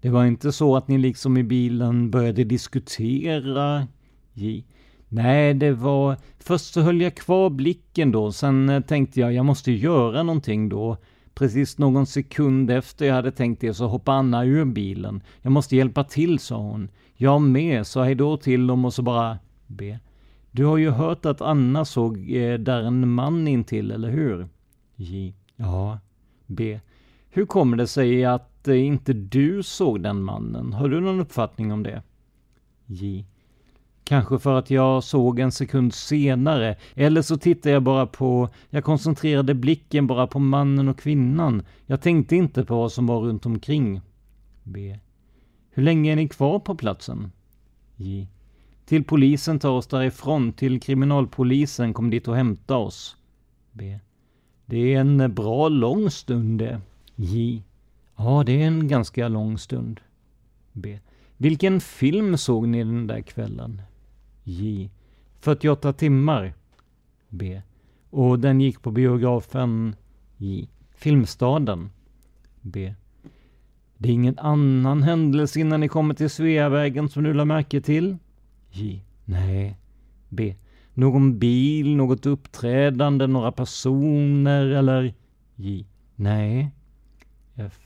Det var inte så att ni liksom i bilen började diskutera? J. Nej, det var... Först så höll jag kvar blicken då, sen eh, tänkte jag jag måste göra någonting då. Precis någon sekund efter jag hade tänkt det så hoppade Anna ur bilen. Jag måste hjälpa till, sa hon. Jag med, sa hejdå till dem och så bara... B. Du har ju hört att Anna såg eh, där en man intill, eller hur? J. Ja. B. Hur kommer det sig att eh, inte du såg den mannen? Har du någon uppfattning om det? J. Kanske för att jag såg en sekund senare, eller så tittade jag bara på... Jag koncentrerade blicken bara på mannen och kvinnan. Jag tänkte inte på vad som var runt omkring. B. Hur länge är ni kvar på platsen? J. Till polisen tar oss därifrån, till kriminalpolisen kom dit och hämta oss. B. Det är en bra lång stund det. J. Ja, det är en ganska lång stund. B. Vilken film såg ni den där kvällen? J. 48 timmar. B. Och den gick på biografen J. Filmstaden. B. Det är ingen annan händelse innan ni kommer till Sveavägen som du lade märke till? J. Nej. B. Någon bil, något uppträdande, några personer eller? J. Nej. F.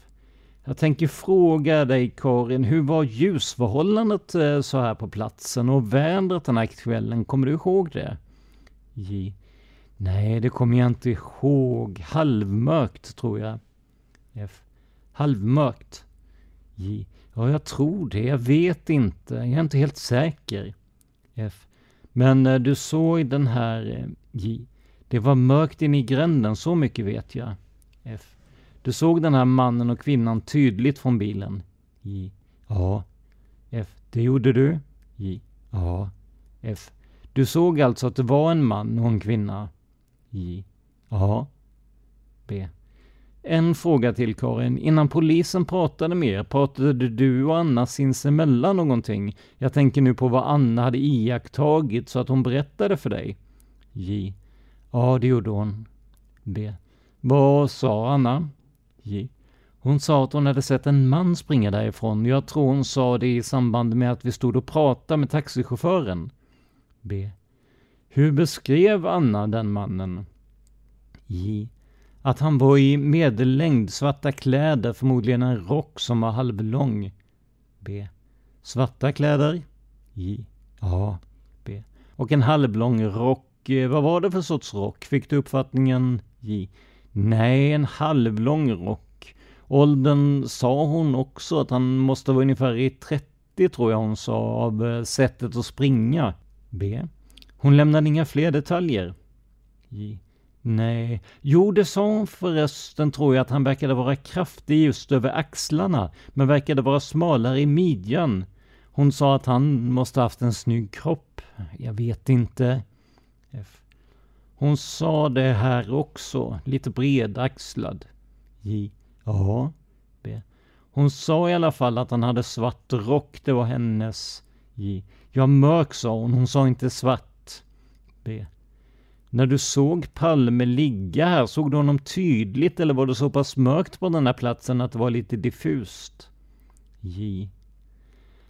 Jag tänker fråga dig Karin, hur var ljusförhållandet eh, så här på platsen och vädret den här kvällen? Kommer du ihåg det? J. Nej, det kommer jag inte ihåg. Halvmörkt tror jag. F. Halvmörkt. J. Ja, jag tror det. Jag vet inte. Jag är inte helt säker. F. Men eh, du såg den här eh, J. Det var mörkt inne i gränden, så mycket vet jag. F. Du såg den här mannen och kvinnan tydligt från bilen? J. Ja. F. Det gjorde du? J. Ja. F. Du såg alltså att det var en man och en kvinna? J. Ja. B. En fråga till Karin. Innan polisen pratade med er, pratade du och Anna sinsemellan någonting? Jag tänker nu på vad Anna hade iakttagit så att hon berättade för dig. J. Ja, det gjorde hon. B. Vad sa Anna? J. Hon sa att hon hade sett en man springa därifrån. Jag tror hon sa det i samband med att vi stod och pratade med taxichauffören. B. Hur beskrev Anna den mannen? J. Att han var i medellängd, svarta kläder, förmodligen en rock som var halvlång. B. Svarta kläder? J. Ja. B. Och en halvlång rock. Eh, vad var det för sorts rock? Fick du uppfattningen? J. Nej, en halvlång rock. Åldern sa hon också att han måste vara ungefär i 30 tror jag hon sa av eh, sättet att springa. B. Hon lämnade inga fler detaljer. J. Nej, jo det sa hon förresten tror jag att han verkade vara kraftig just över axlarna, men verkade vara smalare i midjan. Hon sa att han måste haft en snygg kropp. Jag vet inte. F. Hon sa det här också, lite bredaxlad. J. Ja. B. Hon sa i alla fall att han hade svart rock, det var hennes. J. Ja, mörk sa hon, hon sa inte svart. B. När du såg Palme ligga här, såg du honom tydligt eller var det så pass mörkt på den här platsen att det var lite diffust? J.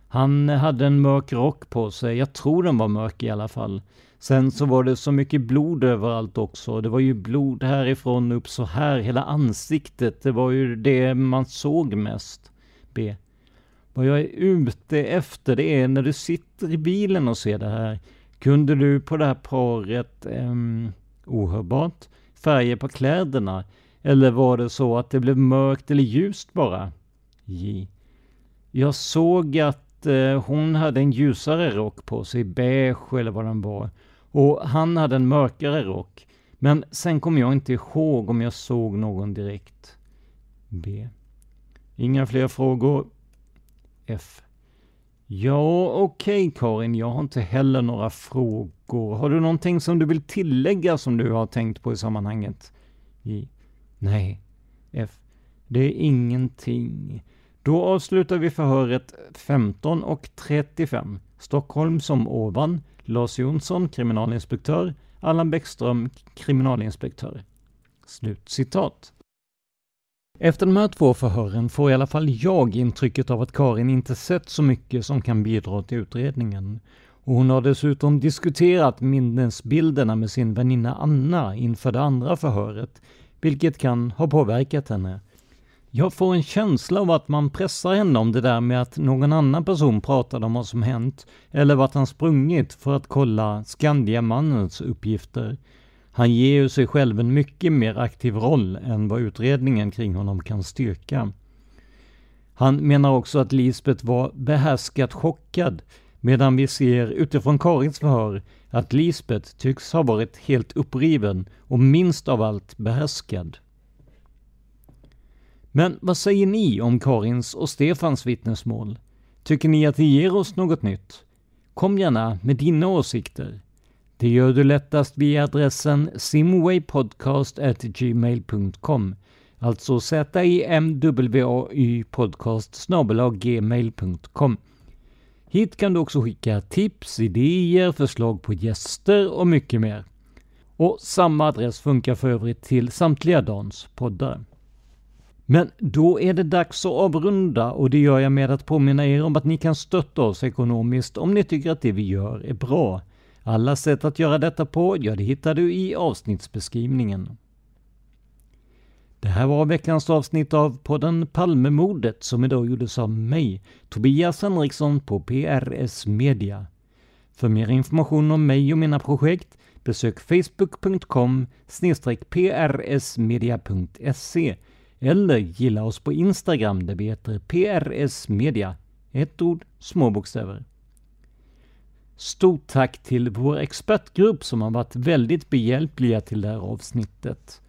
Han hade en mörk rock på sig, jag tror den var mörk i alla fall. Sen så var det så mycket blod överallt också. Det var ju blod härifrån upp så här, hela ansiktet. Det var ju det man såg mest. B. Vad jag är ute efter det är när du sitter i bilen och ser det här. Kunde du på det här paret, eh, ohörbart, färger på kläderna? Eller var det så att det blev mörkt eller ljust bara? J. Jag såg att eh, hon hade en ljusare rock på sig, beige eller vad den var. Och han hade en mörkare rock. Men sen kommer jag inte ihåg om jag såg någon direkt. B. Inga fler frågor. F. Ja, okej okay, Karin, jag har inte heller några frågor. Har du någonting som du vill tillägga som du har tänkt på i sammanhanget? J. Nej. F. Det är ingenting. Då avslutar vi förhöret 15 och 35. Stockholm som ovan. Lars Jonsson, kriminalinspektör. Allan Bäckström, kriminalinspektör. Slut citat. Efter de här två förhören får i alla fall jag intrycket av att Karin inte sett så mycket som kan bidra till utredningen. Och hon har dessutom diskuterat minnesbilderna med sin väninna Anna inför det andra förhöret, vilket kan ha påverkat henne. Jag får en känsla av att man pressar henne om det där med att någon annan person pratade om vad som hänt, eller vart han sprungit för att kolla Skandiamannens uppgifter. Han ger ju sig själv en mycket mer aktiv roll än vad utredningen kring honom kan styrka. Han menar också att Lisbeth var behärskat chockad, medan vi ser utifrån Karins förhör att Lisbeth tycks ha varit helt uppriven och minst av allt behärskad. Men vad säger ni om Karins och Stefans vittnesmål? Tycker ni att det ger oss något nytt? Kom gärna med dina åsikter. Det gör du lättast via adressen simwaypodcast@gmail.com Alltså z-i-m-w-a-y podcast gmail.com Hit kan du också skicka tips, idéer, förslag på gäster och mycket mer. Och samma adress funkar för övrigt till samtliga Dans poddar. Men då är det dags att avrunda och det gör jag med att påminna er om att ni kan stötta oss ekonomiskt om ni tycker att det vi gör är bra. Alla sätt att göra detta på, ja det hittar du i avsnittsbeskrivningen. Det här var veckans avsnitt av podden Palmemordet som idag gjordes av mig, Tobias Henriksson på PRS Media. För mer information om mig och mina projekt besök facebook.com prsmedia.se eller gilla oss på Instagram där vi heter PRS Media. Ett ord, små bokstäver. Stort tack till vår expertgrupp som har varit väldigt behjälpliga till det här avsnittet.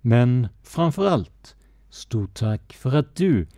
Men framför allt, stort tack för att du